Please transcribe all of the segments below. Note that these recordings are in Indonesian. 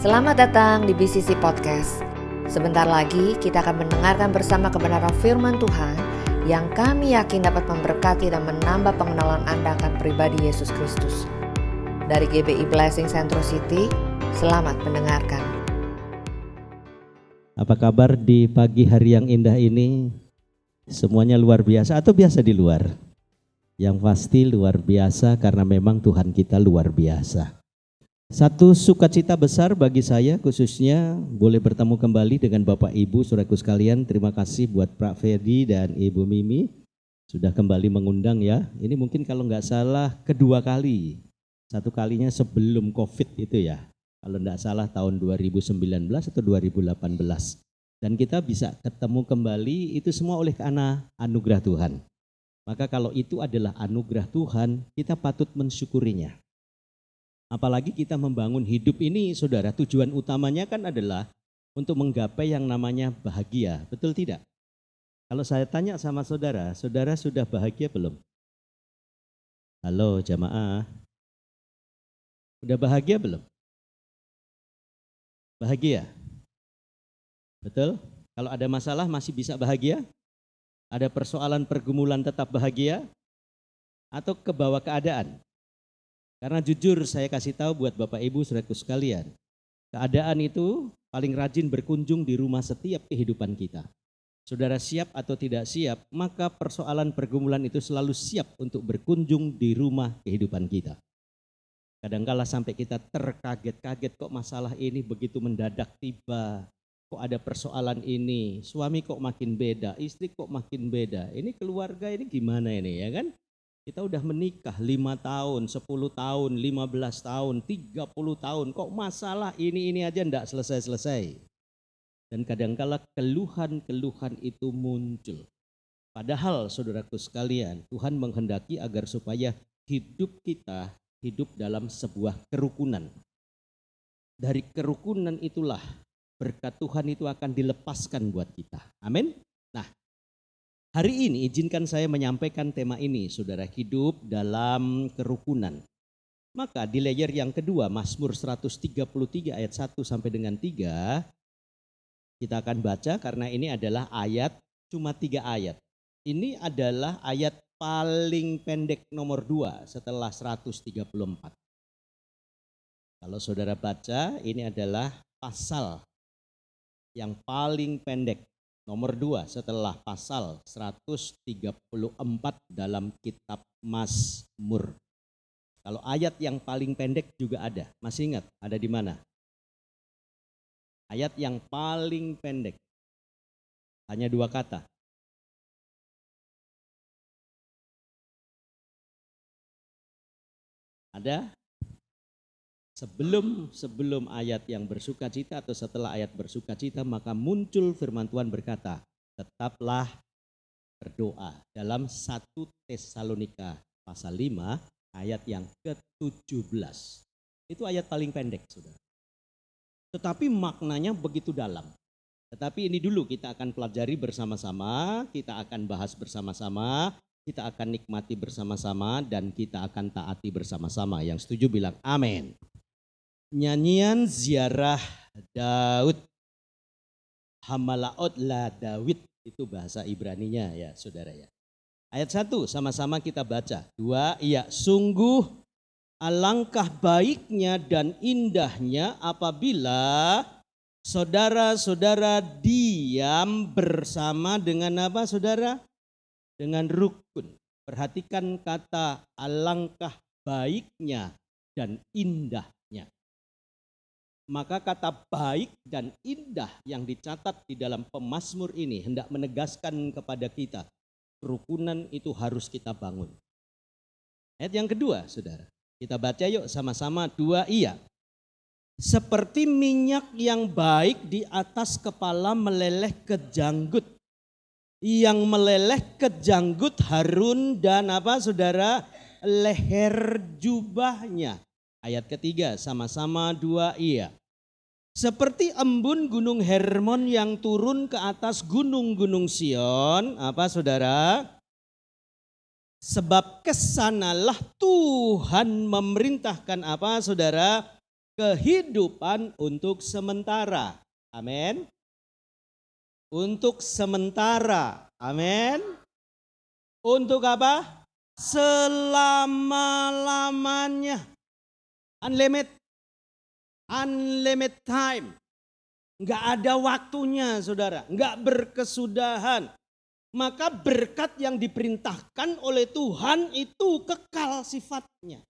Selamat datang di BCC Podcast. Sebentar lagi kita akan mendengarkan bersama kebenaran firman Tuhan yang kami yakin dapat memberkati dan menambah pengenalan Anda akan pribadi Yesus Kristus. Dari GBI Blessing Central City, selamat mendengarkan. Apa kabar di pagi hari yang indah ini? Semuanya luar biasa atau biasa di luar? Yang pasti luar biasa karena memang Tuhan kita luar biasa. Satu sukacita besar bagi saya khususnya boleh bertemu kembali dengan Bapak Ibu saudaraku sekalian. Terima kasih buat Pak Ferdi dan Ibu Mimi sudah kembali mengundang ya. Ini mungkin kalau nggak salah kedua kali. Satu kalinya sebelum COVID itu ya. Kalau nggak salah tahun 2019 atau 2018. Dan kita bisa ketemu kembali itu semua oleh karena anugerah Tuhan. Maka kalau itu adalah anugerah Tuhan, kita patut mensyukurinya. Apalagi kita membangun hidup ini, saudara, tujuan utamanya kan adalah untuk menggapai yang namanya bahagia. Betul tidak? Kalau saya tanya sama saudara, saudara sudah bahagia belum? Halo jamaah. Sudah bahagia belum? Bahagia? Betul? Kalau ada masalah masih bisa bahagia? Ada persoalan pergumulan tetap bahagia? Atau ke bawah keadaan? Karena jujur saya kasih tahu buat Bapak Ibu saudaraku sekalian, keadaan itu paling rajin berkunjung di rumah setiap kehidupan kita. Saudara siap atau tidak siap, maka persoalan pergumulan itu selalu siap untuk berkunjung di rumah kehidupan kita. Kadangkala sampai kita terkaget-kaget kok masalah ini begitu mendadak tiba. Kok ada persoalan ini, suami kok makin beda, istri kok makin beda. Ini keluarga ini gimana ini ya kan? Kita udah menikah 5 tahun, 10 tahun, 15 tahun, 30 tahun. Kok masalah ini-ini aja enggak selesai-selesai. Dan kadangkala keluhan-keluhan itu muncul. Padahal saudaraku sekalian, Tuhan menghendaki agar supaya hidup kita hidup dalam sebuah kerukunan. Dari kerukunan itulah berkat Tuhan itu akan dilepaskan buat kita. Amin. Nah, Hari ini izinkan saya menyampaikan tema ini, saudara hidup dalam kerukunan. Maka di layer yang kedua, Mazmur 133 ayat 1 sampai dengan 3, kita akan baca karena ini adalah ayat, cuma tiga ayat. Ini adalah ayat paling pendek nomor dua setelah 134. Kalau saudara baca, ini adalah pasal yang paling pendek Nomor dua setelah pasal 134 dalam kitab Mazmur. Kalau ayat yang paling pendek juga ada. Masih ingat ada di mana? Ayat yang paling pendek. Hanya dua kata. Ada? Sebelum sebelum ayat yang bersuka cita atau setelah ayat bersuka cita maka muncul firman Tuhan berkata, tetaplah berdoa dalam 1 Tesalonika pasal 5 ayat yang ke-17. Itu ayat paling pendek, Saudara. Tetapi maknanya begitu dalam. Tetapi ini dulu kita akan pelajari bersama-sama, kita akan bahas bersama-sama, kita akan nikmati bersama-sama dan kita akan taati bersama-sama. Yang setuju bilang amin. Nyanyian ziarah Daud. Hamalaot la Daud itu bahasa Ibraninya ya saudara ya. Ayat satu sama-sama kita baca. Dua, iya sungguh alangkah baiknya dan indahnya apabila saudara-saudara diam bersama dengan apa saudara? Dengan rukun. Perhatikan kata alangkah baiknya dan indah maka kata baik dan indah yang dicatat di dalam pemazmur ini hendak menegaskan kepada kita kerukunan itu harus kita bangun. Ayat yang kedua, saudara. Kita baca yuk sama-sama dua iya. Seperti minyak yang baik di atas kepala meleleh ke janggut. Yang meleleh ke janggut Harun dan apa saudara? Leher jubahnya. Ayat ketiga sama-sama dua iya. Seperti embun gunung Hermon yang turun ke atas gunung-gunung Sion. Apa saudara? Sebab ke sanalah Tuhan memerintahkan apa saudara? kehidupan untuk sementara. Amin. Untuk sementara. Amin. Untuk apa? Selama-lamanya. Unlimited. Unlimited time. Enggak ada waktunya saudara. Enggak berkesudahan. Maka berkat yang diperintahkan oleh Tuhan itu kekal sifatnya.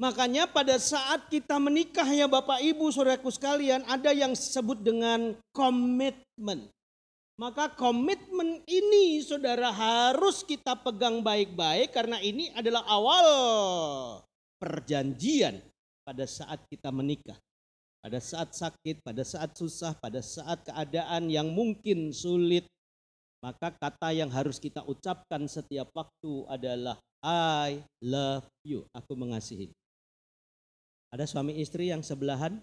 Makanya pada saat kita menikah ya Bapak Ibu saudaraku sekalian ada yang disebut dengan komitmen. Maka komitmen ini saudara harus kita pegang baik-baik karena ini adalah awal perjanjian pada saat kita menikah. Pada saat sakit, pada saat susah, pada saat keadaan yang mungkin sulit, maka kata yang harus kita ucapkan setiap waktu adalah I love you. Aku mengasihi. Ada suami istri yang sebelahan?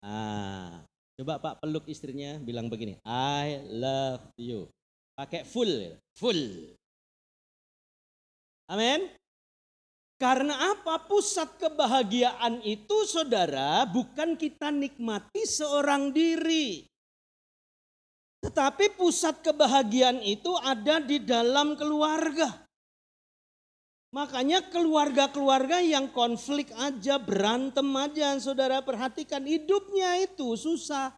Ah, coba Pak peluk istrinya bilang begini, I love you. Pakai full, full. Amin. Karena apa? Pusat kebahagiaan itu saudara bukan kita nikmati seorang diri. Tetapi pusat kebahagiaan itu ada di dalam keluarga. Makanya keluarga-keluarga yang konflik aja, berantem aja, saudara perhatikan hidupnya itu susah.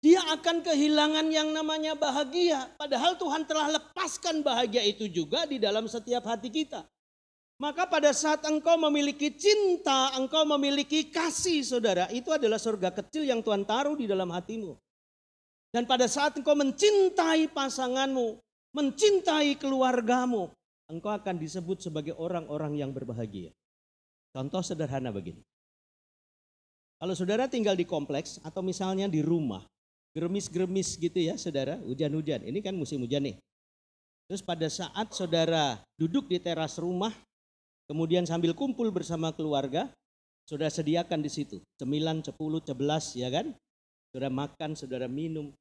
Dia akan kehilangan yang namanya bahagia. Padahal Tuhan telah lepaskan bahagia itu juga di dalam setiap hati kita. Maka pada saat engkau memiliki cinta, engkau memiliki kasih saudara. Itu adalah surga kecil yang Tuhan taruh di dalam hatimu. Dan pada saat engkau mencintai pasanganmu, mencintai keluargamu, engkau akan disebut sebagai orang-orang yang berbahagia. Contoh sederhana begini. Kalau saudara tinggal di kompleks atau misalnya di rumah, geremis-geremis gitu ya saudara, hujan-hujan. Ini kan musim hujan nih. Terus pada saat saudara duduk di teras rumah, kemudian sambil kumpul bersama keluarga, saudara sediakan di situ. Cemilan, cepuluh, cebelas ya kan? saudara makan, saudara minum.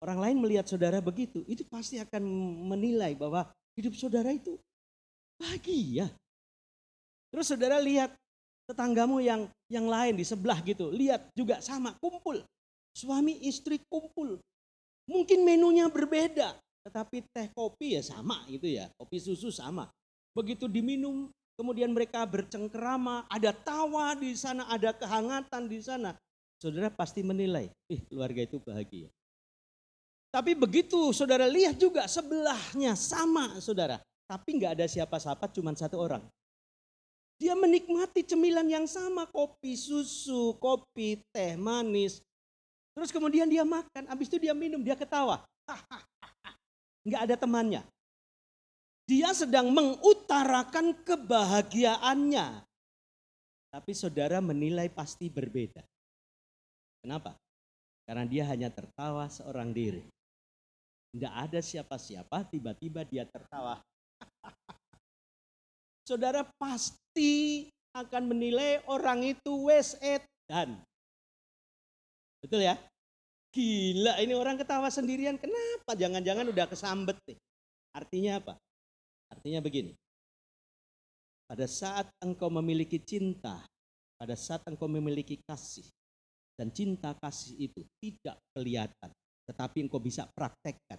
Orang lain melihat saudara begitu, itu pasti akan menilai bahwa hidup saudara itu bahagia. Terus saudara lihat tetanggamu yang yang lain di sebelah gitu, lihat juga sama kumpul. Suami istri kumpul. Mungkin menunya berbeda, tetapi teh kopi ya sama gitu ya, kopi susu sama. Begitu diminum, kemudian mereka bercengkerama, ada tawa di sana, ada kehangatan di sana saudara pasti menilai, ih keluarga itu bahagia. Tapi begitu saudara lihat juga sebelahnya sama saudara. Tapi nggak ada siapa-siapa cuma satu orang. Dia menikmati cemilan yang sama, kopi susu, kopi teh manis. Terus kemudian dia makan, habis itu dia minum, dia ketawa. Nggak ada temannya. Dia sedang mengutarakan kebahagiaannya. Tapi saudara menilai pasti berbeda. Kenapa? Karena dia hanya tertawa seorang diri. Tidak ada siapa-siapa, tiba-tiba dia tertawa. Saudara pasti akan menilai orang itu wes dan. Betul ya? Gila ini orang ketawa sendirian. Kenapa? Jangan-jangan udah kesambet nih. Artinya apa? Artinya begini. Pada saat engkau memiliki cinta, pada saat engkau memiliki kasih, dan cinta kasih itu tidak kelihatan, tetapi engkau bisa praktekkan.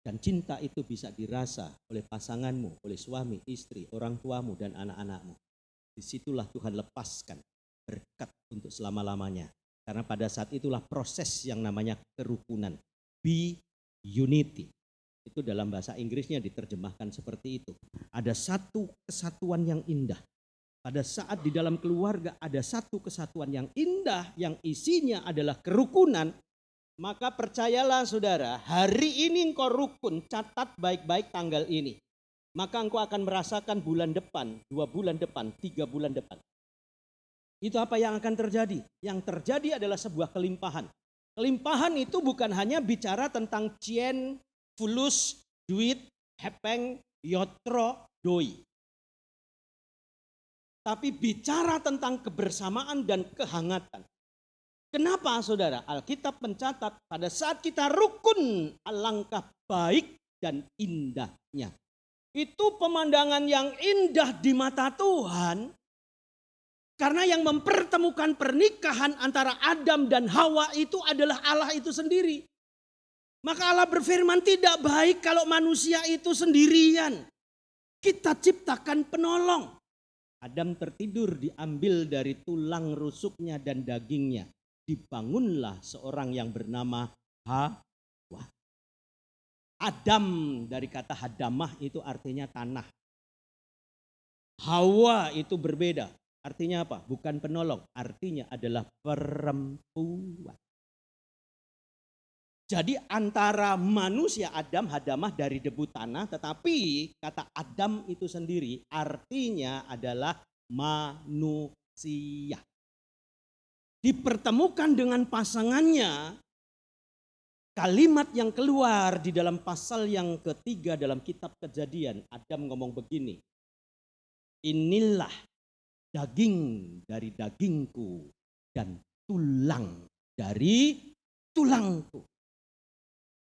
Dan cinta itu bisa dirasa oleh pasanganmu, oleh suami, istri, orang tuamu, dan anak-anakmu. Di situlah Tuhan lepaskan berkat untuk selama-lamanya. Karena pada saat itulah proses yang namanya kerukunan. Be unity. Itu dalam bahasa Inggrisnya diterjemahkan seperti itu. Ada satu kesatuan yang indah pada saat di dalam keluarga ada satu kesatuan yang indah yang isinya adalah kerukunan, maka percayalah saudara, hari ini engkau rukun, catat baik-baik tanggal ini. Maka engkau akan merasakan bulan depan, dua bulan depan, tiga bulan depan. Itu apa yang akan terjadi? Yang terjadi adalah sebuah kelimpahan. Kelimpahan itu bukan hanya bicara tentang cien, fulus, duit, hepeng, yotro, doi tapi bicara tentang kebersamaan dan kehangatan. Kenapa saudara? Alkitab mencatat pada saat kita rukun alangkah baik dan indahnya. Itu pemandangan yang indah di mata Tuhan Karena yang mempertemukan pernikahan antara Adam dan Hawa itu adalah Allah itu sendiri. Maka Allah berfirman tidak baik kalau manusia itu sendirian. Kita ciptakan penolong. Adam tertidur diambil dari tulang rusuknya dan dagingnya. Dibangunlah seorang yang bernama Hawa. Adam dari kata hadamah itu artinya tanah. Hawa itu berbeda. Artinya apa? Bukan penolong, artinya adalah perempuan. Jadi antara manusia Adam hadamah dari debu tanah, tetapi kata Adam itu sendiri artinya adalah manusia. Dipertemukan dengan pasangannya, kalimat yang keluar di dalam pasal yang ketiga dalam kitab kejadian, Adam ngomong begini, inilah daging dari dagingku dan tulang dari tulangku.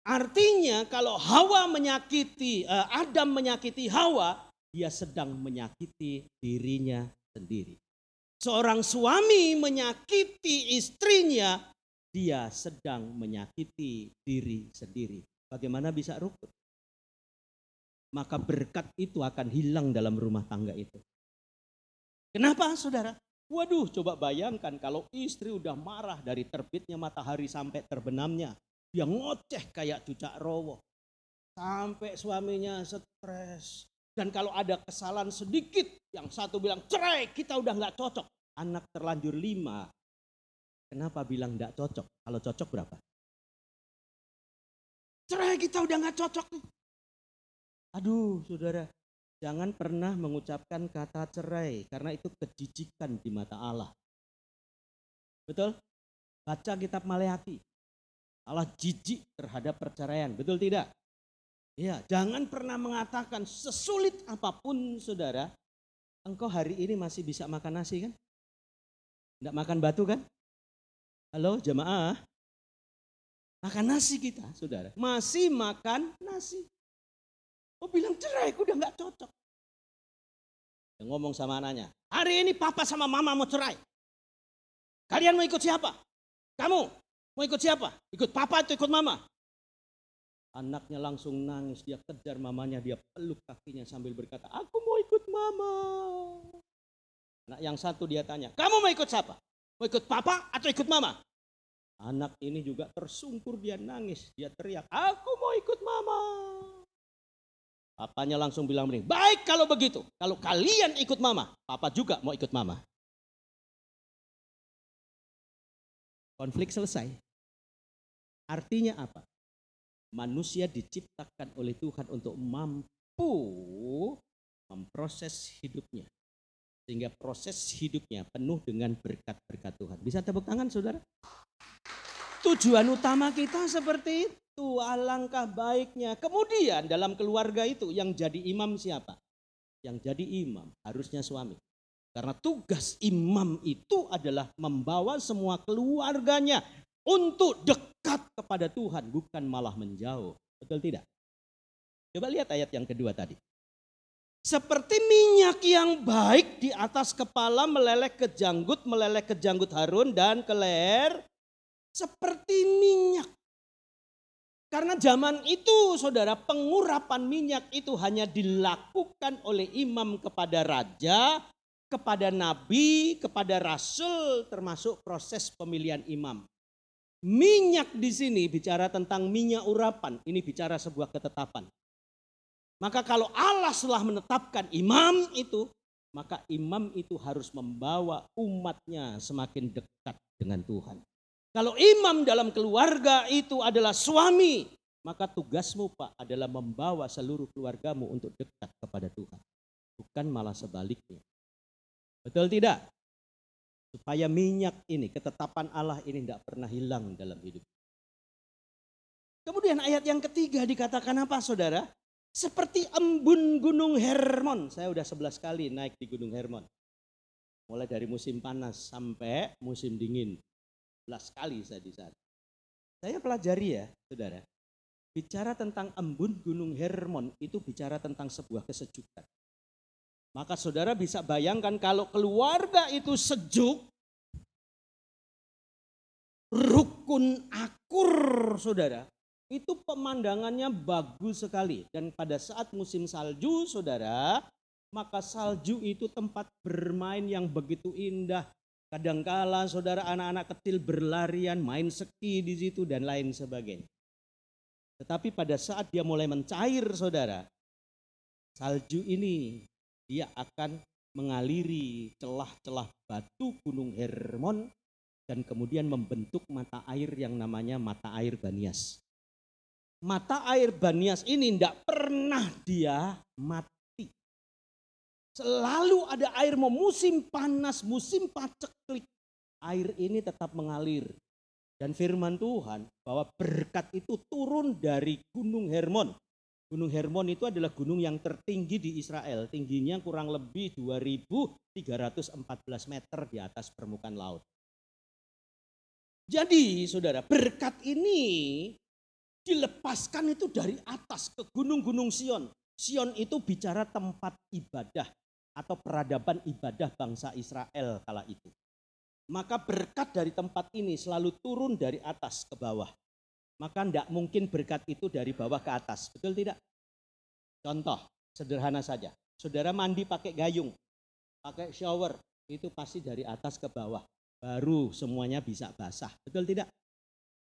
Artinya kalau Hawa menyakiti, eh, Adam menyakiti Hawa, dia sedang menyakiti dirinya sendiri. Seorang suami menyakiti istrinya, dia sedang menyakiti diri sendiri. Bagaimana bisa rukun? Maka berkat itu akan hilang dalam rumah tangga itu. Kenapa saudara? Waduh coba bayangkan kalau istri udah marah dari terbitnya matahari sampai terbenamnya. Dia ngoceh kayak cucak rowo. Sampai suaminya stres. Dan kalau ada kesalahan sedikit, yang satu bilang cerai, kita udah nggak cocok. Anak terlanjur lima. Kenapa bilang nggak cocok? Kalau cocok berapa? Cerai kita udah nggak cocok. Aduh saudara, Jangan pernah mengucapkan kata cerai karena itu kejijikan di mata Allah. Betul? Baca kitab Maleakhi. Allah jijik terhadap perceraian. Betul tidak? Ya, jangan pernah mengatakan sesulit apa pun saudara, engkau hari ini masih bisa makan nasi kan? Tidak makan batu kan? Halo jemaah? Makan nasi kita saudara. Masih makan nasi. Oh bilang cerai, udah nggak cocok. Dia ngomong sama anaknya, hari ini papa sama mama mau cerai. Kalian mau ikut siapa? Kamu mau ikut siapa? Ikut papa atau ikut mama? Anaknya langsung nangis, dia kejar mamanya, dia peluk kakinya sambil berkata, aku mau ikut mama. Anak yang satu dia tanya, kamu mau ikut siapa? Mau ikut papa atau ikut mama? Anak ini juga tersungkur, dia nangis, dia teriak, aku mau ikut mama. Papanya langsung bilang begini, baik kalau begitu. Kalau kalian ikut mama, papa juga mau ikut mama. Konflik selesai. Artinya apa? Manusia diciptakan oleh Tuhan untuk mampu memproses hidupnya. Sehingga proses hidupnya penuh dengan berkat-berkat Tuhan. Bisa tepuk tangan saudara? Tujuan utama kita seperti itu, alangkah baiknya. Kemudian dalam keluarga itu yang jadi imam siapa? Yang jadi imam harusnya suami. Karena tugas imam itu adalah membawa semua keluarganya untuk dekat kepada Tuhan, bukan malah menjauh. Betul tidak? Coba lihat ayat yang kedua tadi. Seperti minyak yang baik di atas kepala meleleh ke janggut, meleleh ke janggut Harun dan ke leher seperti minyak. Karena zaman itu saudara pengurapan minyak itu hanya dilakukan oleh imam kepada raja, kepada nabi, kepada rasul termasuk proses pemilihan imam. Minyak di sini bicara tentang minyak urapan, ini bicara sebuah ketetapan. Maka kalau Allah telah menetapkan imam itu, maka imam itu harus membawa umatnya semakin dekat dengan Tuhan. Kalau imam dalam keluarga itu adalah suami, maka tugasmu Pak adalah membawa seluruh keluargamu untuk dekat kepada Tuhan. Bukan malah sebaliknya. Betul tidak? Supaya minyak ini, ketetapan Allah ini tidak pernah hilang dalam hidup. Kemudian ayat yang ketiga dikatakan apa saudara? Seperti embun gunung Hermon. Saya udah sebelas kali naik di gunung Hermon. Mulai dari musim panas sampai musim dingin kali saya di sana. Saya pelajari ya, saudara. Bicara tentang embun Gunung Hermon itu bicara tentang sebuah kesejukan. Maka saudara bisa bayangkan kalau keluarga itu sejuk, rukun akur saudara, itu pemandangannya bagus sekali. Dan pada saat musim salju saudara, maka salju itu tempat bermain yang begitu indah. Kadangkala saudara anak-anak kecil berlarian, main ski di situ dan lain sebagainya. Tetapi pada saat dia mulai mencair saudara, salju ini dia akan mengaliri celah-celah batu gunung Hermon dan kemudian membentuk mata air yang namanya mata air Banias. Mata air Banias ini tidak pernah dia mati. Selalu ada air mau musim panas, musim paceklik. Air ini tetap mengalir. Dan firman Tuhan bahwa berkat itu turun dari gunung Hermon Gunung Hermon itu adalah gunung yang tertinggi di Israel. Tingginya kurang lebih 2314 meter di atas permukaan laut. Jadi saudara berkat ini dilepaskan itu dari atas ke gunung-gunung Sion. Sion itu bicara tempat ibadah atau peradaban ibadah bangsa Israel kala itu. Maka berkat dari tempat ini selalu turun dari atas ke bawah. Maka tidak mungkin berkat itu dari bawah ke atas. Betul tidak? Contoh, sederhana saja. Saudara mandi pakai gayung, pakai shower, itu pasti dari atas ke bawah. Baru semuanya bisa basah. Betul tidak?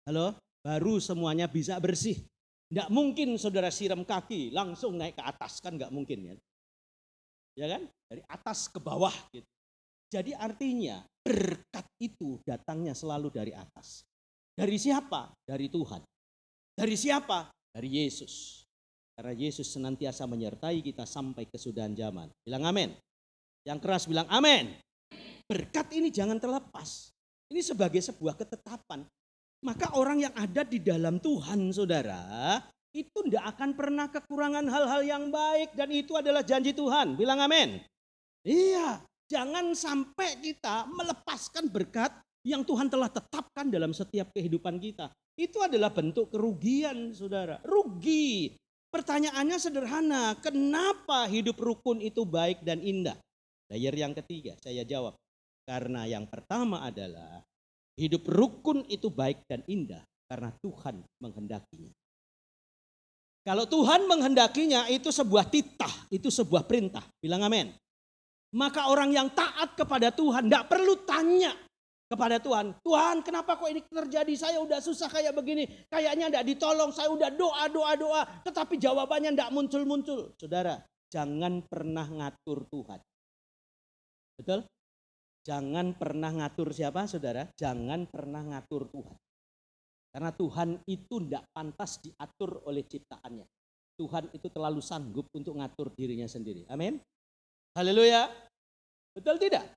Halo? Baru semuanya bisa bersih. Tidak mungkin saudara siram kaki langsung naik ke atas. Kan nggak mungkin ya. Ya kan? Dari atas ke bawah gitu. Jadi artinya berkat itu datangnya selalu dari atas. Dari siapa? Dari Tuhan. Dari siapa? Dari Yesus. Karena Yesus senantiasa menyertai kita sampai kesudahan zaman. Bilang amin. Yang keras bilang amin. Berkat ini jangan terlepas. Ini sebagai sebuah ketetapan. Maka orang yang ada di dalam Tuhan saudara, itu tidak akan pernah kekurangan hal-hal yang baik. Dan itu adalah janji Tuhan. Bilang amin. Iya, jangan sampai kita melepaskan berkat yang Tuhan telah tetapkan dalam setiap kehidupan kita. Itu adalah bentuk kerugian, saudara. Rugi. Pertanyaannya sederhana, kenapa hidup rukun itu baik dan indah? Layer yang ketiga, saya jawab. Karena yang pertama adalah hidup rukun itu baik dan indah karena Tuhan menghendakinya. Kalau Tuhan menghendakinya itu sebuah titah, itu sebuah perintah. Bilang amin. Maka orang yang taat kepada Tuhan tidak perlu tanya kepada Tuhan. Tuhan kenapa kok ini terjadi? Saya udah susah kayak begini. Kayaknya tidak ditolong. Saya udah doa, doa, doa. Tetapi jawabannya tidak muncul-muncul. Saudara, jangan pernah ngatur Tuhan. Betul? Jangan pernah ngatur siapa saudara? Jangan pernah ngatur Tuhan. Karena Tuhan itu tidak pantas diatur oleh ciptaannya. Tuhan itu terlalu sanggup untuk ngatur dirinya sendiri. Amin. Haleluya. Betul tidak?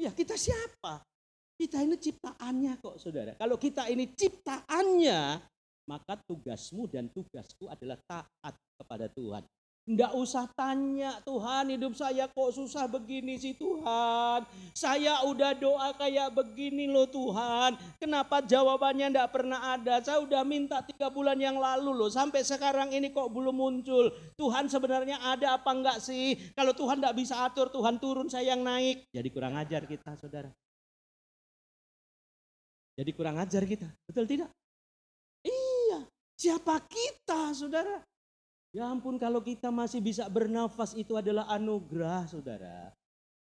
Ya kita siapa? Kita ini ciptaannya kok saudara. Kalau kita ini ciptaannya, maka tugasmu dan tugasku adalah taat kepada Tuhan. Enggak usah tanya Tuhan hidup saya kok susah begini sih Tuhan. Saya udah doa kayak begini loh Tuhan. Kenapa jawabannya enggak pernah ada. Saya udah minta tiga bulan yang lalu loh. Sampai sekarang ini kok belum muncul. Tuhan sebenarnya ada apa enggak sih. Kalau Tuhan enggak bisa atur Tuhan turun saya yang naik. Jadi kurang ajar kita saudara. Jadi kurang ajar kita. Betul tidak? Iya. Siapa kita saudara? Ya ampun kalau kita masih bisa bernafas itu adalah anugerah saudara.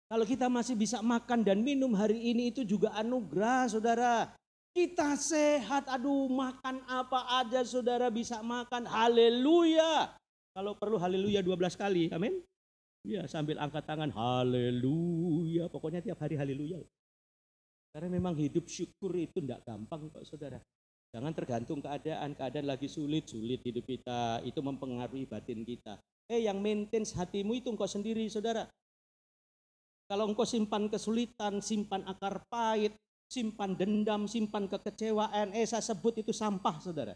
Kalau kita masih bisa makan dan minum hari ini itu juga anugerah saudara. Kita sehat, aduh makan apa aja saudara bisa makan. Haleluya. Kalau perlu haleluya 12 kali, amin. Ya sambil angkat tangan, haleluya. Pokoknya tiap hari haleluya. Karena memang hidup syukur itu tidak gampang kok saudara. Jangan tergantung keadaan, keadaan lagi sulit, sulit hidup kita, itu mempengaruhi batin kita. Eh yang maintain hatimu itu engkau sendiri saudara. Kalau engkau simpan kesulitan, simpan akar pahit, simpan dendam, simpan kekecewaan, eh saya sebut itu sampah saudara.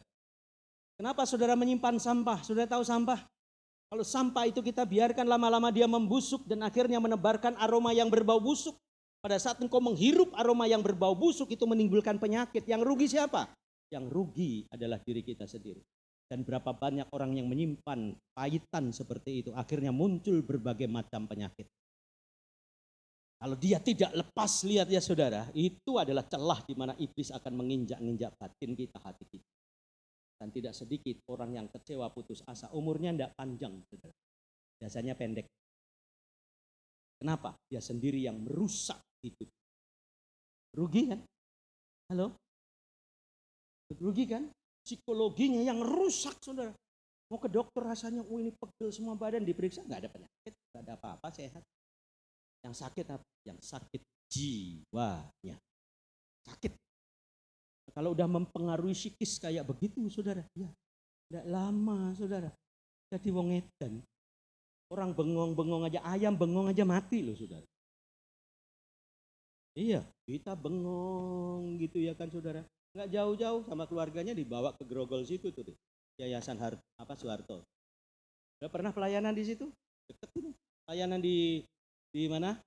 Kenapa saudara menyimpan sampah? Saudara tahu sampah? Kalau sampah itu kita biarkan lama-lama dia membusuk dan akhirnya menebarkan aroma yang berbau busuk. Pada saat engkau menghirup aroma yang berbau busuk itu menimbulkan penyakit. Yang rugi siapa? Yang rugi adalah diri kita sendiri. Dan berapa banyak orang yang menyimpan pahitan seperti itu. Akhirnya muncul berbagai macam penyakit. Kalau dia tidak lepas lihat ya saudara, itu adalah celah di mana iblis akan menginjak-injak batin kita, hati kita. Dan tidak sedikit orang yang kecewa putus asa, umurnya tidak panjang. Saudara. Biasanya pendek. Kenapa? Dia sendiri yang merusak hidup. Rugi kan? Halo? Rugi kan? Psikologinya yang rusak saudara. Mau ke dokter rasanya, oh ini pegel semua badan, diperiksa nggak ada penyakit, nggak ada apa-apa, sehat. Yang sakit apa? Yang sakit jiwanya. Sakit. Kalau udah mempengaruhi psikis kayak begitu, saudara, ya, tidak lama, saudara. Jadi wong edan. Orang bengong-bengong aja, ayam bengong aja mati loh, saudara. Iya, kita bengong gitu ya kan, saudara. Nggak jauh-jauh sama keluarganya dibawa ke Grogol situ tuh, Yayasan Har apa Soeharto. Udah pernah pelayanan di situ? Deket tuh. Pelayanan di di mana?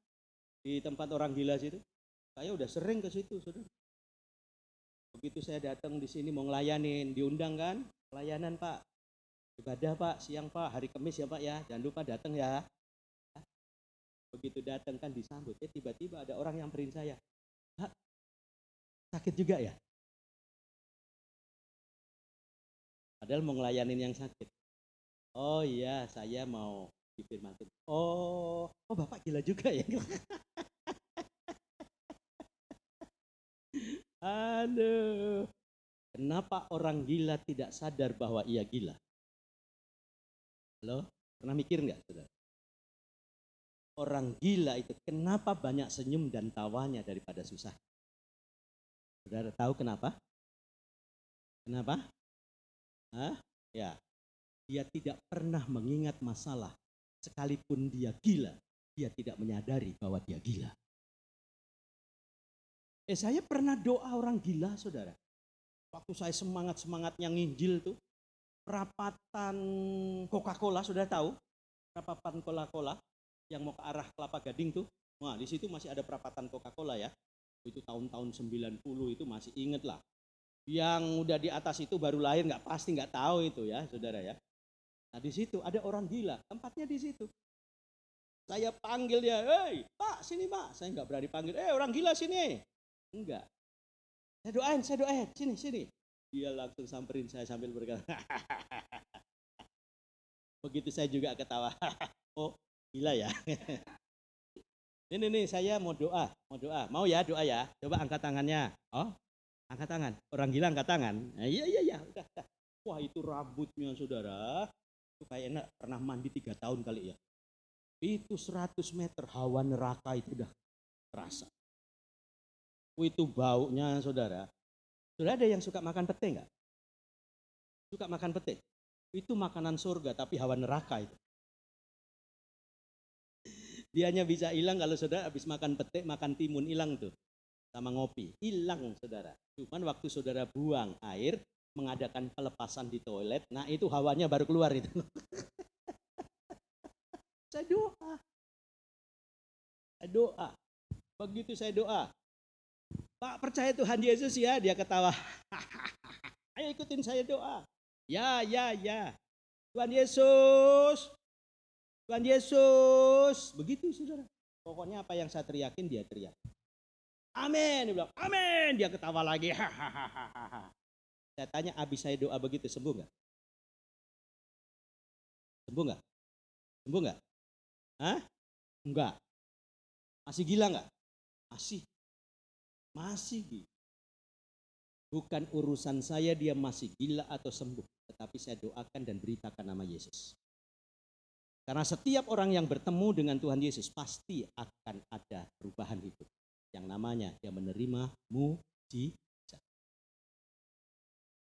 Di tempat orang gila situ. Saya udah sering ke situ, saudara. Begitu saya datang di sini mau ngelayanin, diundang kan? Pelayanan Pak. Ibadah Pak, siang Pak, hari Kamis ya Pak ya. Jangan lupa datang ya. Begitu datang kan disambut. Ya tiba-tiba ada orang yang perin saya. Pak, sakit juga ya? Padahal mau ngelayanin yang sakit. Oh iya, saya mau difirman Tuhan. Oh, oh Bapak gila juga ya. Aduh. Kenapa orang gila tidak sadar bahwa ia gila? Halo? Pernah mikir nggak, saudara? Orang gila itu kenapa banyak senyum dan tawanya daripada susah? Saudara tahu kenapa? Kenapa? Hah? Ya, dia tidak pernah mengingat masalah Sekalipun dia gila, dia tidak menyadari bahwa dia gila. Eh saya pernah doa orang gila saudara. Waktu saya semangat-semangatnya nginjil tuh. Perapatan Coca-Cola, sudah tahu? Perapatan Coca-Cola yang mau ke arah Kelapa Gading tuh. Wah di situ masih ada perapatan Coca-Cola ya. Itu tahun-tahun 90 itu masih inget lah. Yang udah di atas itu baru lahir nggak pasti nggak tahu itu ya saudara ya. Nah di situ ada orang gila, tempatnya di situ. Saya panggil dia, hei pak sini pak. Saya nggak berani panggil, eh orang gila sini. Enggak. Saya doain, saya doain, sini, sini. Dia langsung samperin saya sambil berkata, begitu saya juga ketawa. oh gila ya. ini nih saya mau doa, mau doa. Mau ya doa ya? Coba angkat tangannya. Oh, angkat tangan. Orang gila angkat tangan. Nah, iya iya iya. Udah. Wah itu rambutnya saudara itu kayaknya pernah mandi tiga tahun kali ya. Itu 100 meter hawa neraka itu udah terasa. Itu baunya saudara. Sudah ada yang suka makan pete enggak? Suka makan pete? Itu makanan surga tapi hawa neraka itu. Dia hanya bisa hilang kalau saudara habis makan pete, makan timun hilang tuh. Sama ngopi, hilang saudara. Cuman waktu saudara buang air, mengadakan pelepasan di toilet, nah itu hawanya baru keluar itu. saya doa. Saya doa. Begitu saya doa. Pak percaya Tuhan Yesus ya, dia ketawa. Ayo ikutin saya doa. Ya, ya, ya. Tuhan Yesus. Tuhan Yesus. Begitu saudara. Pokoknya apa yang saya teriakin dia teriak. Amin. Dia bilang, amin. Dia ketawa lagi. Hahaha. Saya tanya abis saya doa begitu sembuh nggak? Sembuh nggak? Sembuh nggak? Hah? Enggak. Masih gila nggak? Masih. Masih gila. Bukan urusan saya dia masih gila atau sembuh. Tetapi saya doakan dan beritakan nama Yesus. Karena setiap orang yang bertemu dengan Tuhan Yesus pasti akan ada perubahan hidup. Yang namanya dia menerima mujizat.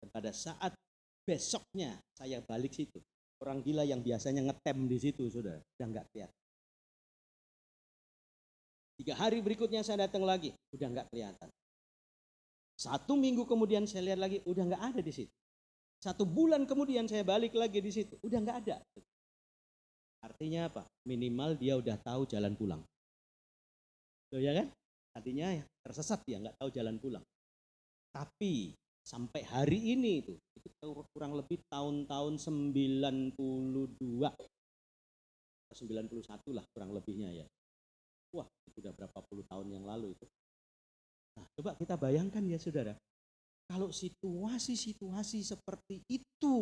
Dan pada saat besoknya saya balik situ, orang gila yang biasanya ngetem di situ sudah udah nggak kelihatan. Tiga hari berikutnya saya datang lagi, udah nggak kelihatan. Satu minggu kemudian saya lihat lagi, udah nggak ada di situ. Satu bulan kemudian saya balik lagi di situ, udah nggak ada. Artinya apa? Minimal dia udah tahu jalan pulang. Tuh ya kan? Artinya tersesat dia nggak tahu jalan pulang. Tapi sampai hari ini itu itu kurang lebih tahun-tahun 92 91 lah kurang lebihnya ya wah sudah berapa puluh tahun yang lalu itu nah coba kita bayangkan ya saudara kalau situasi-situasi seperti itu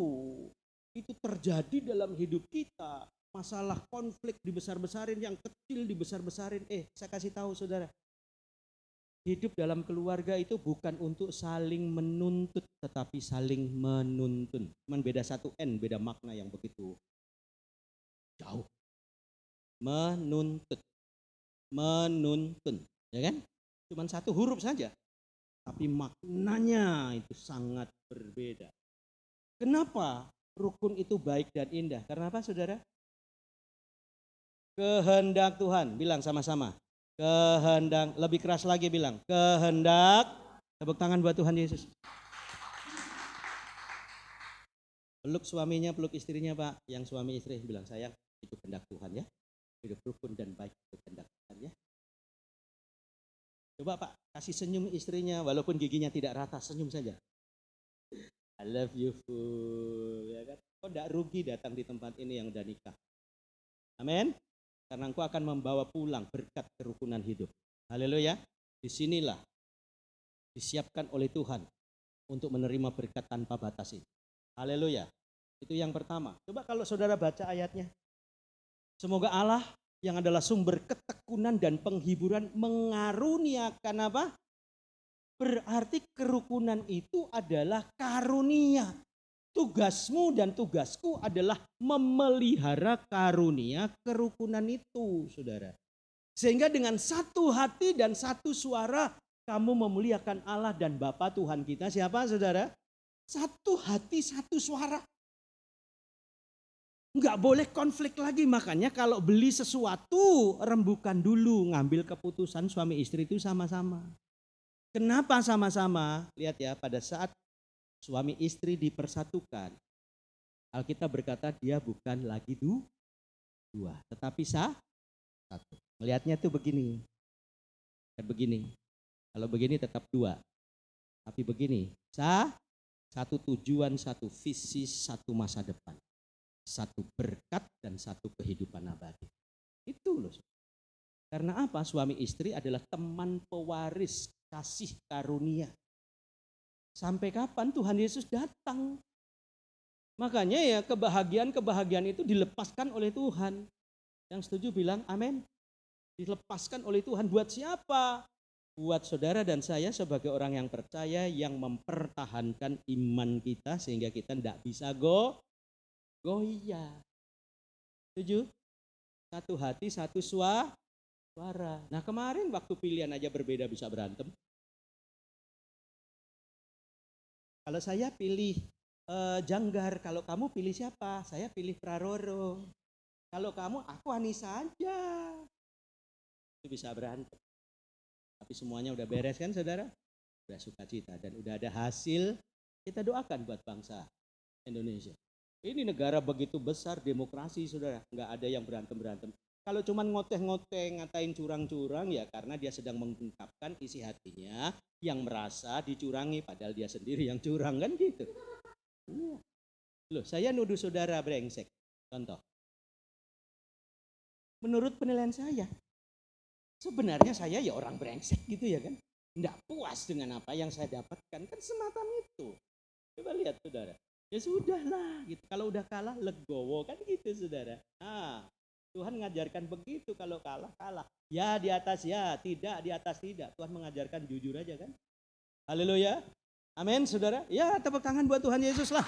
itu terjadi dalam hidup kita masalah konflik dibesar-besarin yang kecil dibesar-besarin eh saya kasih tahu saudara Hidup dalam keluarga itu bukan untuk saling menuntut, tetapi saling menuntun. Cuman beda satu N, beda makna yang begitu jauh. Menuntut. Menuntun. Ya kan? Cuman satu huruf saja. Tapi maknanya itu sangat berbeda. Kenapa rukun itu baik dan indah? Karena apa saudara? Kehendak Tuhan. Bilang sama-sama. Kehendak lebih keras lagi bilang kehendak tepuk tangan buat Tuhan Yesus. Peluk suaminya peluk istrinya pak. Yang suami istri bilang sayang itu kehendak Tuhan ya. Hidup rukun dan baik itu kehendak Tuhan ya. Coba pak kasih senyum istrinya walaupun giginya tidak rata senyum saja. I love you full ya kan? Kok tidak rugi datang di tempat ini yang udah nikah? Amin karena engkau akan membawa pulang berkat kerukunan hidup. Haleluya. Di sinilah disiapkan oleh Tuhan untuk menerima berkat tanpa batas ini. Haleluya. Itu yang pertama. Coba kalau saudara baca ayatnya. Semoga Allah yang adalah sumber ketekunan dan penghiburan mengaruniakan apa? Berarti kerukunan itu adalah karunia. Tugasmu dan tugasku adalah memelihara karunia kerukunan itu, saudara. Sehingga dengan satu hati dan satu suara kamu memuliakan Allah dan Bapa Tuhan kita. Siapa saudara? Satu hati, satu suara. Enggak boleh konflik lagi. Makanya kalau beli sesuatu, rembukan dulu. Ngambil keputusan suami istri itu sama-sama. Kenapa sama-sama? Lihat ya, pada saat suami istri dipersatukan. Alkitab berkata dia bukan lagi du, dua, tetapi sah, satu. Melihatnya tuh begini. Dan begini. Kalau begini tetap dua. Tapi begini, sah, satu tujuan, satu visi, satu masa depan. Satu berkat dan satu kehidupan abadi. Itu loh. Karena apa? Suami istri adalah teman pewaris kasih karunia. Sampai kapan Tuhan Yesus datang? Makanya ya kebahagiaan-kebahagiaan itu dilepaskan oleh Tuhan. Yang setuju bilang amin. Dilepaskan oleh Tuhan buat siapa? Buat saudara dan saya sebagai orang yang percaya yang mempertahankan iman kita sehingga kita tidak bisa go goyah. Setuju? Satu hati, satu suara. Nah kemarin waktu pilihan aja berbeda bisa berantem. Kalau saya pilih uh, Janggar, kalau kamu pilih siapa? Saya pilih Praroro. Kalau kamu, aku Anissa aja. Itu bisa berantem. Tapi semuanya udah beres kan saudara? Udah sukacita dan udah ada hasil. Kita doakan buat bangsa Indonesia. Ini negara begitu besar demokrasi saudara. Nggak ada yang berantem-berantem. Kalau cuman ngoteh-ngoteh ngatain curang-curang ya karena dia sedang mengungkapkan isi hatinya yang merasa dicurangi padahal dia sendiri yang curang kan gitu. Iya. Loh, saya nuduh saudara brengsek. Contoh. Menurut penilaian saya, sebenarnya saya ya orang brengsek gitu ya kan. Tidak puas dengan apa yang saya dapatkan. Kan semacam itu. Coba lihat saudara. Ya sudahlah gitu. Kalau udah kalah legowo kan gitu saudara. Ah, Tuhan mengajarkan begitu kalau kalah kalah. Ya di atas ya, tidak di atas tidak. Tuhan mengajarkan jujur aja kan. Haleluya. Amin saudara. Ya tepuk tangan buat Tuhan Yesus lah.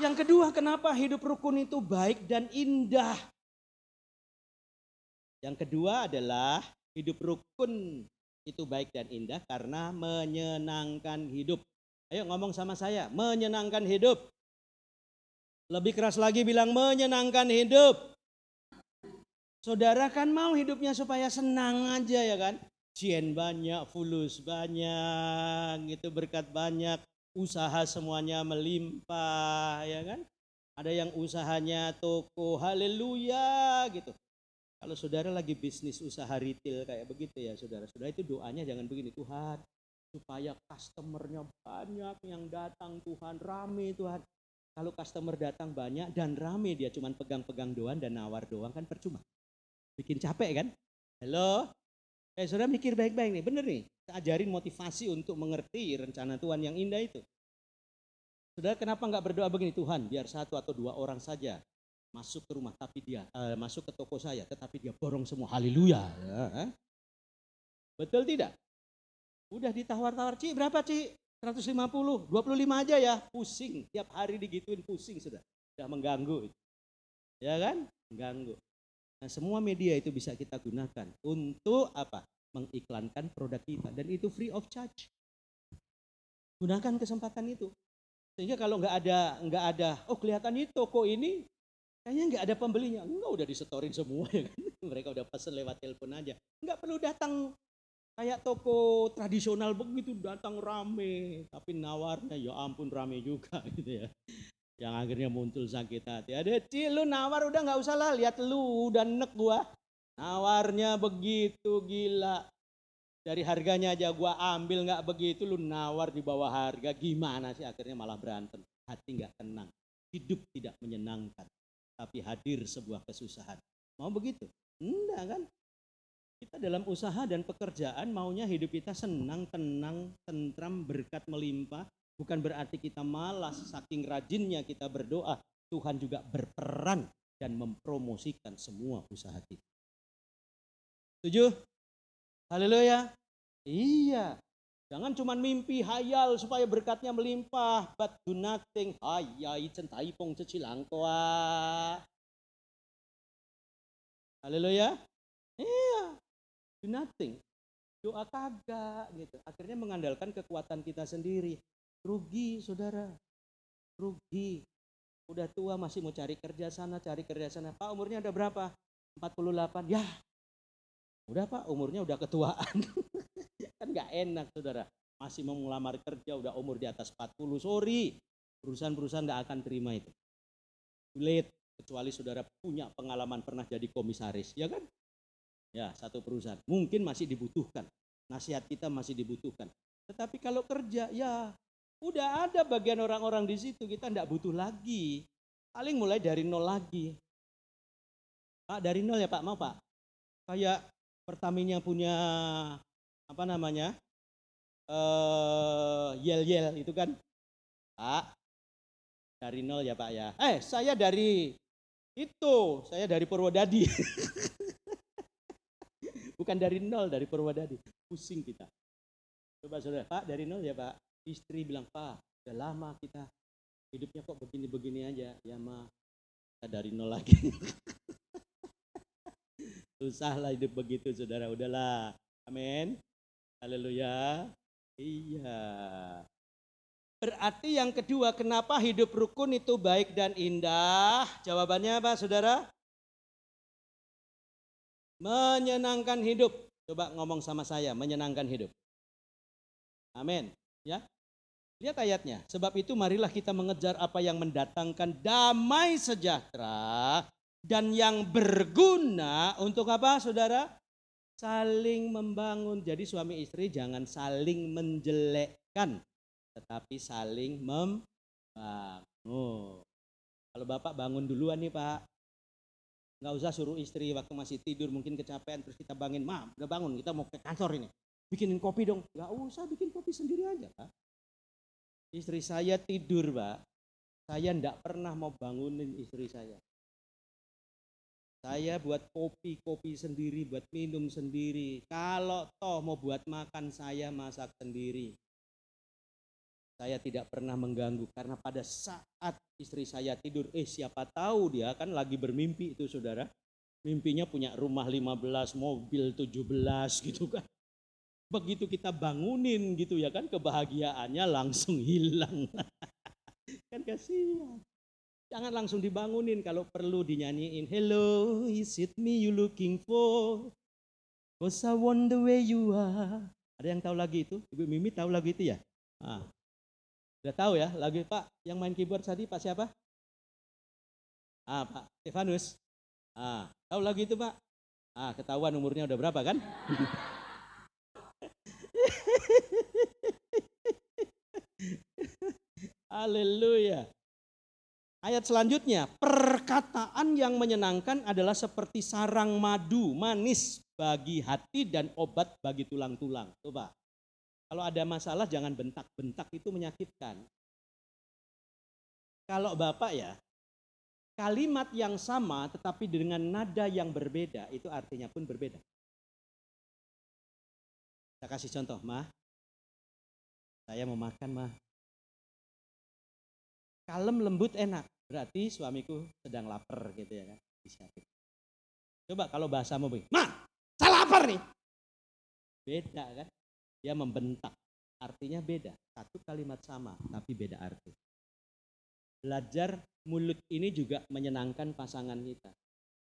Yang kedua kenapa hidup rukun itu baik dan indah. Yang kedua adalah hidup rukun itu baik dan indah karena menyenangkan hidup. Ayo ngomong sama saya, menyenangkan hidup. Lebih keras lagi bilang menyenangkan hidup. Saudara kan mau hidupnya supaya senang aja ya kan. Cien banyak, fulus banyak, itu berkat banyak, usaha semuanya melimpah ya kan. Ada yang usahanya toko, haleluya gitu. Kalau saudara lagi bisnis usaha retail kayak begitu ya saudara, saudara itu doanya jangan begini Tuhan. supaya customernya banyak yang datang Tuhan, rame Tuhan. Kalau customer datang banyak dan rame dia cuma pegang-pegang doang dan nawar doang kan percuma. Bikin capek kan? Halo? Eh saudara mikir baik-baik nih, bener nih. Saya ajarin motivasi untuk mengerti rencana Tuhan yang indah itu. Saudara kenapa nggak berdoa begini Tuhan biar satu atau dua orang saja masuk ke rumah tapi dia uh, masuk ke toko saya tetapi dia borong semua haleluya ya, betul tidak udah ditawar-tawar Ci berapa Ci 150 25 aja ya. Pusing. Tiap hari digituin pusing sudah. Sudah mengganggu ya kan? Mengganggu. Nah semua media itu bisa kita gunakan untuk apa? Mengiklankan produk kita. Dan itu free of charge. Gunakan kesempatan itu. Sehingga kalau nggak ada nggak ada oh kelihatan itu toko ini Kayaknya nggak ada pembelinya. Enggak udah disetorin semua ya kan. Mereka udah pesen lewat telepon aja. Nggak perlu datang kayak toko tradisional begitu datang rame. Tapi nawarnya ya ampun rame juga gitu ya. Yang akhirnya muncul sakit hati. Ada cil lu nawar udah nggak usah lah lihat lu udah nek gua. Nawarnya begitu gila. Dari harganya aja gua ambil nggak begitu lu nawar di bawah harga gimana sih akhirnya malah berantem. Hati nggak tenang. Hidup tidak menyenangkan tapi hadir sebuah kesusahan. Mau begitu? Enggak kan? Kita dalam usaha dan pekerjaan maunya hidup kita senang, tenang, tentram, berkat melimpah. Bukan berarti kita malas, saking rajinnya kita berdoa. Tuhan juga berperan dan mempromosikan semua usaha kita. Setuju? Haleluya. Iya. Jangan cuma mimpi hayal supaya berkatnya melimpah. But do nothing. Hayai centai pong cecilang Haleluya. Iya. Do nothing. Doa kagak gitu. Akhirnya mengandalkan kekuatan kita sendiri. Rugi saudara. Rugi. Udah tua masih mau cari kerja sana, cari kerja sana. Pak umurnya udah berapa? 48. Ya. Udah pak umurnya udah ketuaan. Kan nggak enak saudara. Masih mau melamar kerja udah umur di atas 40. Sorry, perusahaan-perusahaan nggak akan terima itu. Late, kecuali saudara punya pengalaman pernah jadi komisaris, ya kan? Ya, satu perusahaan. Mungkin masih dibutuhkan. Nasihat kita masih dibutuhkan. Tetapi kalau kerja, ya udah ada bagian orang-orang di situ, kita tidak butuh lagi. Paling mulai dari nol lagi. Pak, dari nol ya Pak, mau Pak? Kayak Pertamina punya apa namanya uh, yel yel itu kan pak dari nol ya pak ya eh saya dari itu saya dari Purwodadi bukan dari nol dari Purwodadi pusing kita. Coba saudara pak dari nol ya pak. Istri bilang pak udah lama kita hidupnya kok begini-begini aja. Ya mah kita dari nol lagi. Susah lah hidup begitu saudara. Udahlah. Amin. Haleluya. Iya. Berarti yang kedua, kenapa hidup rukun itu baik dan indah? Jawabannya apa, saudara? Menyenangkan hidup. Coba ngomong sama saya, menyenangkan hidup. Amin. Ya. Lihat ayatnya. Sebab itu marilah kita mengejar apa yang mendatangkan damai sejahtera dan yang berguna untuk apa, saudara? saling membangun. Jadi suami istri jangan saling menjelekkan, tetapi saling membangun. Kalau bapak bangun duluan nih pak, nggak usah suruh istri waktu masih tidur mungkin kecapean terus kita bangun, ma udah bangun kita mau ke kantor ini, bikinin kopi dong. Nggak usah bikin kopi sendiri aja pak. Istri saya tidur pak, saya ndak pernah mau bangunin istri saya. Saya buat kopi-kopi sendiri, buat minum sendiri. Kalau toh mau buat makan, saya masak sendiri. Saya tidak pernah mengganggu karena pada saat istri saya tidur, eh siapa tahu dia kan lagi bermimpi itu saudara. Mimpinya punya rumah 15, mobil 17 gitu kan. Begitu kita bangunin gitu ya kan kebahagiaannya langsung hilang. kan kasihan. Jangan langsung dibangunin kalau perlu dinyanyiin. Hello, is it me you looking for? Cause I want the way you are. Ada yang tahu lagi itu? Ibu Mimi tahu lagu itu ya? Ah. Udah tahu ya lagu Pak yang main keyboard tadi Pak siapa? Ah Pak Stefanus. Ah tahu lagu itu Pak? Ah ketahuan umurnya udah berapa kan? Haleluya. Ayat selanjutnya, perkataan yang menyenangkan adalah seperti sarang madu manis bagi hati dan obat bagi tulang-tulang. tuh pak kalau ada masalah jangan bentak-bentak itu menyakitkan. Kalau Bapak ya, kalimat yang sama tetapi dengan nada yang berbeda itu artinya pun berbeda. Saya kasih contoh, mah. Saya mau makan, mah. Kalem lembut enak. Berarti suamiku sedang lapar gitu ya kan. Disiapin. Coba kalau bahasa mau mah, saya lapar nih. Beda kan. Dia membentak. Artinya beda. Satu kalimat sama, tapi beda arti. Belajar mulut ini juga menyenangkan pasangan kita.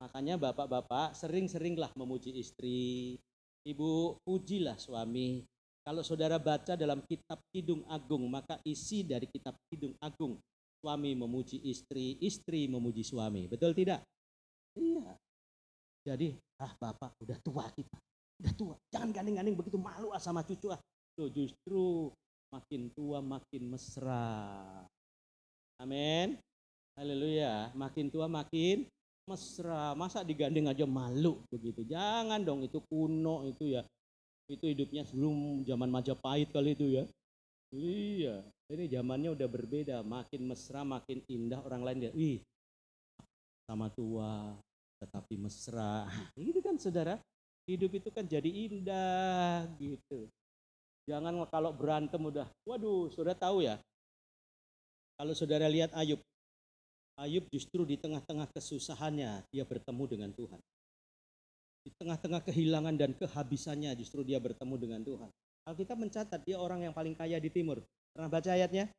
Makanya bapak-bapak sering-seringlah memuji istri, Ibu pujilah suami. Kalau saudara baca dalam kitab Kidung Agung, maka isi dari kitab Kidung Agung, suami memuji istri, istri memuji suami. Betul tidak? Iya. Jadi, ah bapak udah tua kita. Udah tua. Jangan gandeng-gandeng begitu malu ah sama cucu ah. Tuh justru makin tua makin mesra. Amin. Haleluya. Makin tua makin mesra. Masa digandeng aja malu begitu. Jangan dong itu kuno itu ya. Itu hidupnya sebelum zaman Majapahit kali itu ya. Iya, ini zamannya udah berbeda, makin mesra, makin indah orang lain dia, wih, sama tua, tetapi mesra. Itu kan saudara, hidup itu kan jadi indah gitu. Jangan kalau berantem udah, waduh, saudara tahu ya, kalau saudara lihat Ayub, Ayub justru di tengah-tengah kesusahannya dia bertemu dengan Tuhan. Di tengah-tengah kehilangan dan kehabisannya justru dia bertemu dengan Tuhan. Alkitab mencatat dia orang yang paling kaya di timur. Pernah baca ayatnya?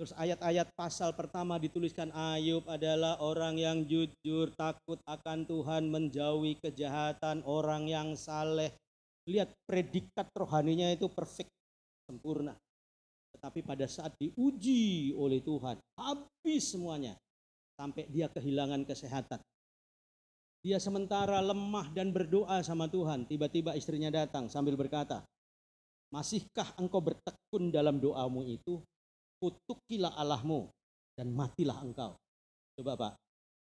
Terus ayat-ayat pasal pertama dituliskan Ayub adalah orang yang jujur, takut akan Tuhan, menjauhi kejahatan, orang yang saleh. Lihat predikat rohaninya itu perfect, sempurna. Tetapi pada saat diuji oleh Tuhan, habis semuanya. Sampai dia kehilangan kesehatan. Dia sementara lemah dan berdoa sama Tuhan. Tiba-tiba istrinya datang sambil berkata, Masihkah engkau bertekun dalam doamu itu? Kutukilah Allahmu dan matilah engkau. Coba Pak,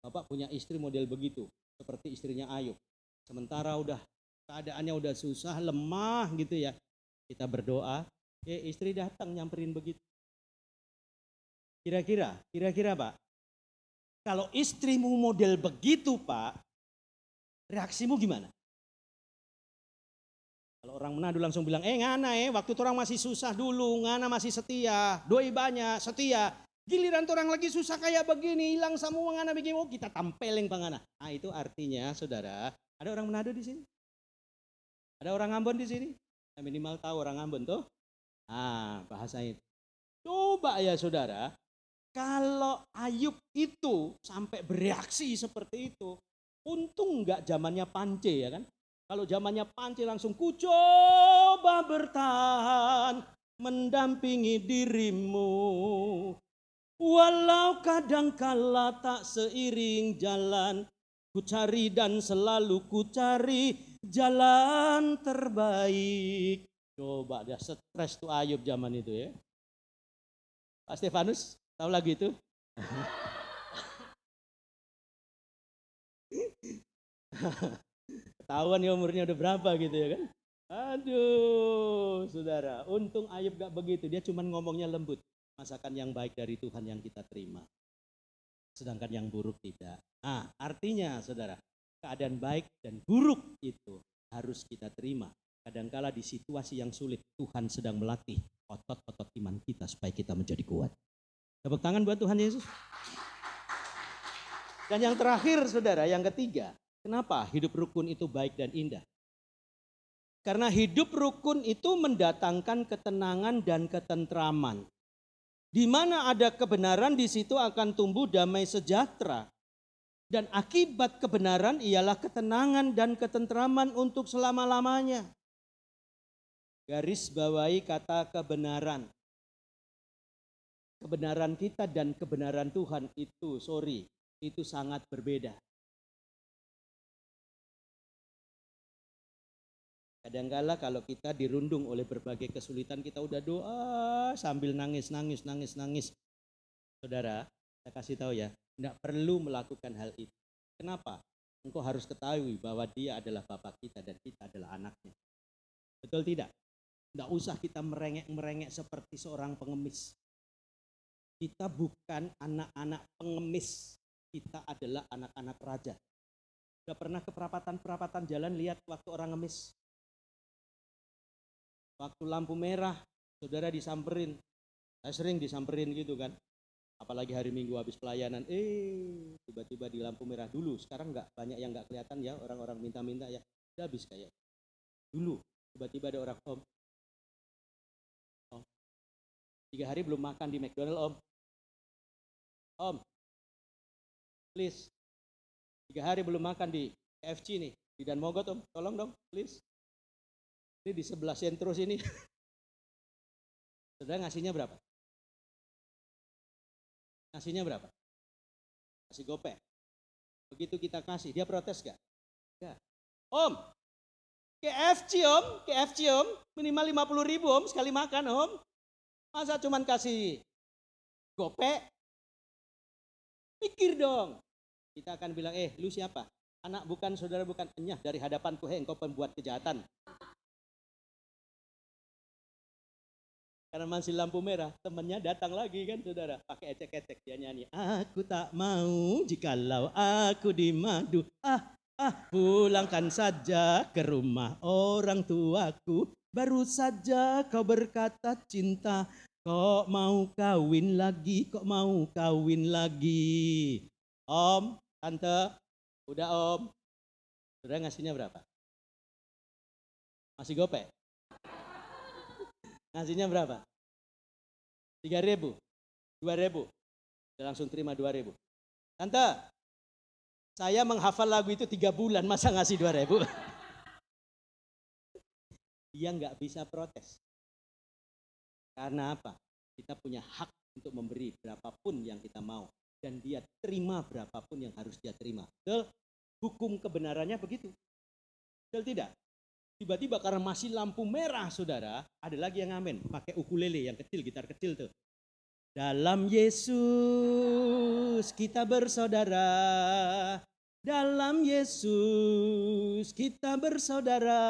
Bapak punya istri model begitu. Seperti istrinya Ayub. Sementara udah keadaannya udah susah, lemah gitu ya. Kita berdoa, Eh istri datang nyamperin begitu. Kira-kira, kira-kira Pak, kalau istrimu model begitu Pak, reaksimu gimana? Kalau orang Manado langsung bilang, eh ngana eh, waktu orang masih susah dulu, ngana masih setia, doi banyak, setia. Giliran orang lagi susah kayak begini, hilang semua ngana begini, oh kita tampelin pangana. Nah itu artinya saudara, ada orang Manado di sini? Ada orang Ambon di sini? Ya, minimal tahu orang Ambon tuh. Ah, bahasa itu. Coba ya saudara, kalau Ayub itu sampai bereaksi seperti itu, untung nggak zamannya Pance ya kan? Kalau zamannya Pance langsung ku coba bertahan mendampingi dirimu. Walau kadang kala tak seiring jalan, ku cari dan selalu ku cari jalan terbaik. Coba dia stres tuh Ayub zaman itu ya. Pak Stefanus, tahu lagi itu? Ketahuan ya umurnya udah berapa gitu ya kan? Aduh, saudara, untung Ayub gak begitu. Dia cuma ngomongnya lembut. Masakan yang baik dari Tuhan yang kita terima. Sedangkan yang buruk tidak. Nah, artinya saudara, keadaan baik dan buruk itu harus kita terima Kadangkala di situasi yang sulit Tuhan sedang melatih otot-otot iman kita supaya kita menjadi kuat. Tepuk tangan buat Tuhan Yesus. Dan yang terakhir saudara, yang ketiga, kenapa hidup rukun itu baik dan indah? Karena hidup rukun itu mendatangkan ketenangan dan ketentraman. Di mana ada kebenaran di situ akan tumbuh damai sejahtera. Dan akibat kebenaran ialah ketenangan dan ketentraman untuk selama-lamanya. Garis bawahi kata kebenaran. Kebenaran kita dan kebenaran Tuhan itu, sorry, itu sangat berbeda. Kadangkala kalau kita dirundung oleh berbagai kesulitan kita udah doa sambil nangis, nangis, nangis, nangis. Saudara, saya kasih tahu ya, tidak perlu melakukan hal itu. Kenapa? Engkau harus ketahui bahwa dia adalah Bapak kita dan kita adalah anaknya. Betul tidak? Tidak usah kita merengek-merengek seperti seorang pengemis. Kita bukan anak-anak pengemis. Kita adalah anak-anak raja. Sudah pernah ke perapatan-perapatan jalan lihat waktu orang ngemis? Waktu lampu merah, saudara disamperin. Saya sering disamperin gitu kan. Apalagi hari Minggu habis pelayanan, eh tiba-tiba di lampu merah dulu. Sekarang nggak banyak yang nggak kelihatan ya orang-orang minta-minta ya. Udah habis kayak dulu. Tiba-tiba ada orang om. Om. Tiga hari belum makan di McDonald om. Om. Please Tiga hari belum makan di KFC nih, di Dan Mogot om, tolong dong, please. Ini di sebelah sentro sini. Saudara ngasihnya berapa? Ngasihnya berapa? Kasih gope. Begitu kita kasih, dia protes gak? Gak. Om, KFC om, KFC om, minimal 50 ribu om sekali makan om. Masa cuman kasih gope? Pikir dong, kita akan bilang, eh lu siapa? Anak bukan saudara bukan enyah dari hadapanku, hei engkau pembuat kejahatan. Karena masih lampu merah, temannya datang lagi kan saudara, pakai ecek-ecek dia nyanyi. Aku tak mau jikalau aku dimadu. Ah, ah, pulangkan saja ke rumah orang tuaku. Baru saja kau berkata cinta, kok mau kawin lagi, kok mau kawin lagi. Om, Tante, udah om. Sudah ngasihnya berapa? Masih gope? Ngasihnya berapa? Tiga ribu? Dua ribu? Dia langsung terima dua ribu. Tante, saya menghafal lagu itu tiga bulan, masa ngasih dua ribu? Dia nggak bisa protes. Karena apa? Kita punya hak untuk memberi berapapun yang kita mau dan dia terima berapapun yang harus dia terima. Betul? Hukum kebenarannya begitu. Betul tidak? Tiba-tiba karena masih lampu merah saudara, ada lagi yang ngamen. Pakai ukulele yang kecil, gitar kecil tuh. Dalam Yesus kita bersaudara. Dalam Yesus kita bersaudara.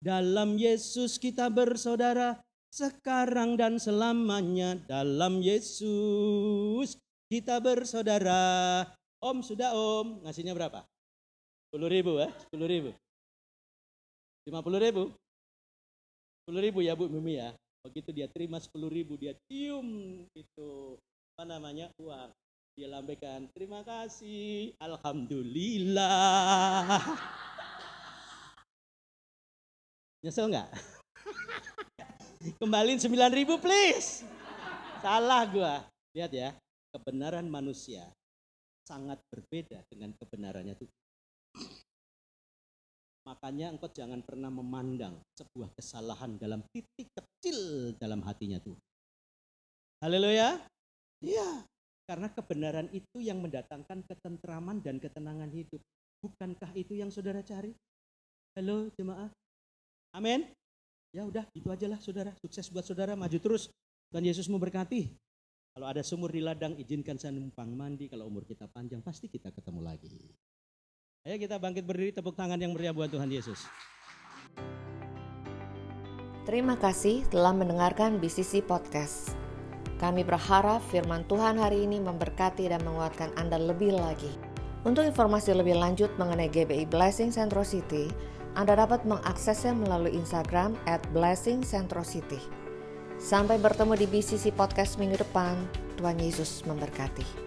Dalam Yesus kita bersaudara sekarang dan selamanya dalam Yesus kita bersaudara. Om sudah om, ngasihnya berapa? 10 ribu ya, 10 ribu. 50 ribu. 10 ribu ya Bu Mimi ya. Begitu dia terima 10 ribu, dia cium itu apa namanya uang. Dia lambaikan, terima kasih, Alhamdulillah. Nyesel nggak? Kembaliin 9 ribu please. Salah gua. Lihat ya, kebenaran manusia sangat berbeda dengan kebenarannya Tuhan. Makanya engkau jangan pernah memandang sebuah kesalahan dalam titik kecil dalam hatinya Tuhan. Haleluya. Iya, karena kebenaran itu yang mendatangkan ketentraman dan ketenangan hidup. Bukankah itu yang saudara cari? Halo jemaah. Amin. Ya udah, itu aja lah saudara. Sukses buat saudara, maju terus. Dan Yesus memberkati. Kalau ada sumur di ladang, izinkan saya numpang mandi. Kalau umur kita panjang, pasti kita ketemu lagi. Ayo kita bangkit berdiri, tepuk tangan yang meriah buat Tuhan Yesus. Terima kasih telah mendengarkan BCC Podcast. Kami berharap firman Tuhan hari ini memberkati dan menguatkan Anda lebih lagi. Untuk informasi lebih lanjut mengenai GBI Blessing Centro City, Anda dapat mengaksesnya melalui Instagram at Blessing Centro City. Sampai bertemu di BCC Podcast minggu depan. Tuhan Yesus memberkati.